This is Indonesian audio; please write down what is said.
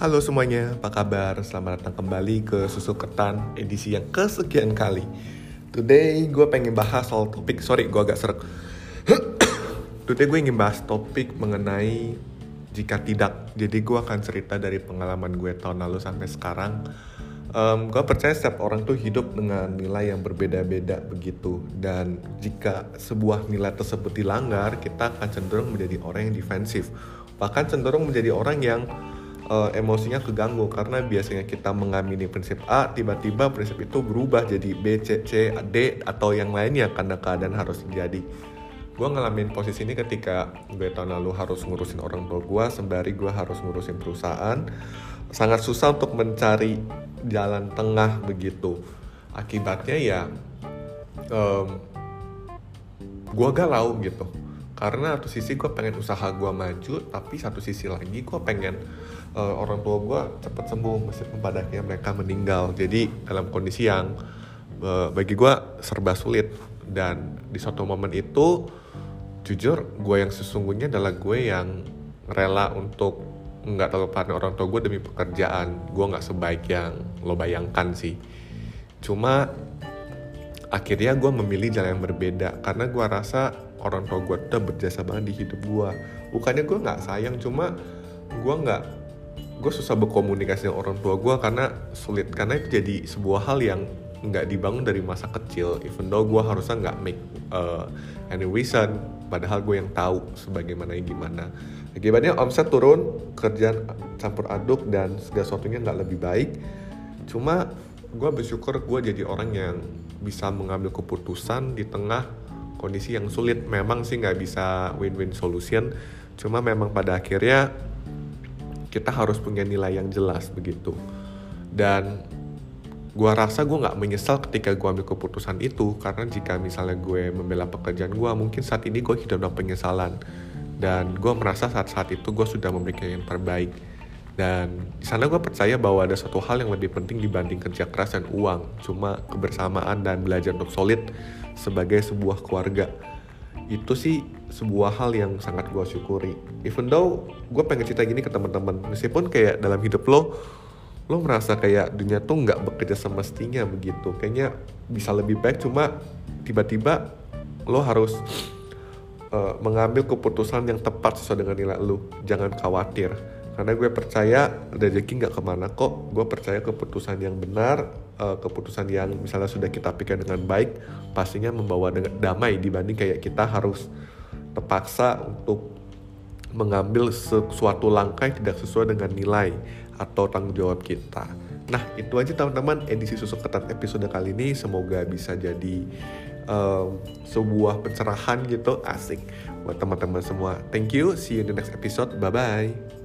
Halo semuanya, apa kabar? Selamat datang kembali ke Susu Ketan edisi yang kesekian kali. Today gue pengen bahas soal topik, sorry gue agak serak. Today gue ingin bahas topik mengenai jika tidak. Jadi gue akan cerita dari pengalaman gue tahun lalu sampai sekarang. Um, gue percaya setiap orang tuh hidup dengan nilai yang berbeda-beda begitu. Dan jika sebuah nilai tersebut dilanggar, kita akan cenderung menjadi orang yang defensif. Bahkan cenderung menjadi orang yang uh, emosinya keganggu. Karena biasanya kita mengamini prinsip A tiba-tiba prinsip itu berubah jadi B, C, C, D atau yang lainnya karena keadaan harus terjadi. Gue ngalamin posisi ini ketika gue tahun lalu harus ngurusin orang tua gue sembari gue harus ngurusin perusahaan. Sangat susah untuk mencari jalan tengah begitu. Akibatnya ya um, gue galau gitu karena satu sisi gue pengen usaha gue maju tapi satu sisi lagi gue pengen uh, orang tua gue cepat sembuh meskipun pada akhirnya mereka meninggal. Jadi dalam kondisi yang uh, bagi gue serba sulit. Dan di suatu momen itu jujur gue yang sesungguhnya adalah gue yang rela untuk nggak terlupakan orang tua gue demi pekerjaan. Gue nggak sebaik yang lo bayangkan sih. Cuma akhirnya gue memilih jalan yang berbeda. Karena gue rasa orang tua gue udah berjasa banget di hidup gue bukannya gue nggak sayang cuma gue nggak gue susah berkomunikasi dengan orang tua gue karena sulit. Karena itu jadi sebuah hal yang nggak dibangun dari masa kecil. Even though gue harusnya nggak make uh, any reason padahal gue yang tahu sebagaimana gimana. Akibatnya omset turun kerjaan campur aduk dan segala sesuatunya nggak lebih baik. Cuma gue bersyukur gue jadi orang yang bisa mengambil keputusan di tengah kondisi yang sulit. Memang sih nggak bisa win-win solution. Cuma memang pada akhirnya kita harus punya nilai yang jelas begitu. Dan gue rasa gue nggak menyesal ketika gue ambil keputusan itu. Karena jika misalnya gue membela pekerjaan gue mungkin saat ini gue hidup dalam penyesalan. Dan gue merasa saat-saat itu gue sudah memberikan yang terbaik dan di sana gue percaya bahwa ada satu hal yang lebih penting dibanding kerja keras dan uang. Cuma kebersamaan dan belajar untuk solid sebagai sebuah keluarga. Itu sih sebuah hal yang sangat gue syukuri. Even though gue pengen cerita gini ke teman-teman meskipun kayak dalam hidup lo lo merasa kayak dunia tuh nggak bekerja semestinya begitu. Kayaknya bisa lebih baik cuma tiba-tiba lo harus uh, mengambil keputusan yang tepat sesuai dengan nilai lo. Jangan khawatir karena gue percaya rezeki nggak ke mana kok gue percaya keputusan yang benar uh, keputusan yang misalnya sudah kita pikir dengan baik pastinya membawa dengan damai dibanding kayak kita harus terpaksa untuk mengambil sesuatu langkah yang tidak sesuai dengan nilai atau tanggung jawab kita. Nah itu aja teman-teman edisi susu ketat episode kali ini semoga bisa jadi um, sebuah pencerahan gitu asik buat teman-teman semua. Thank you, see you in the next episode, bye bye.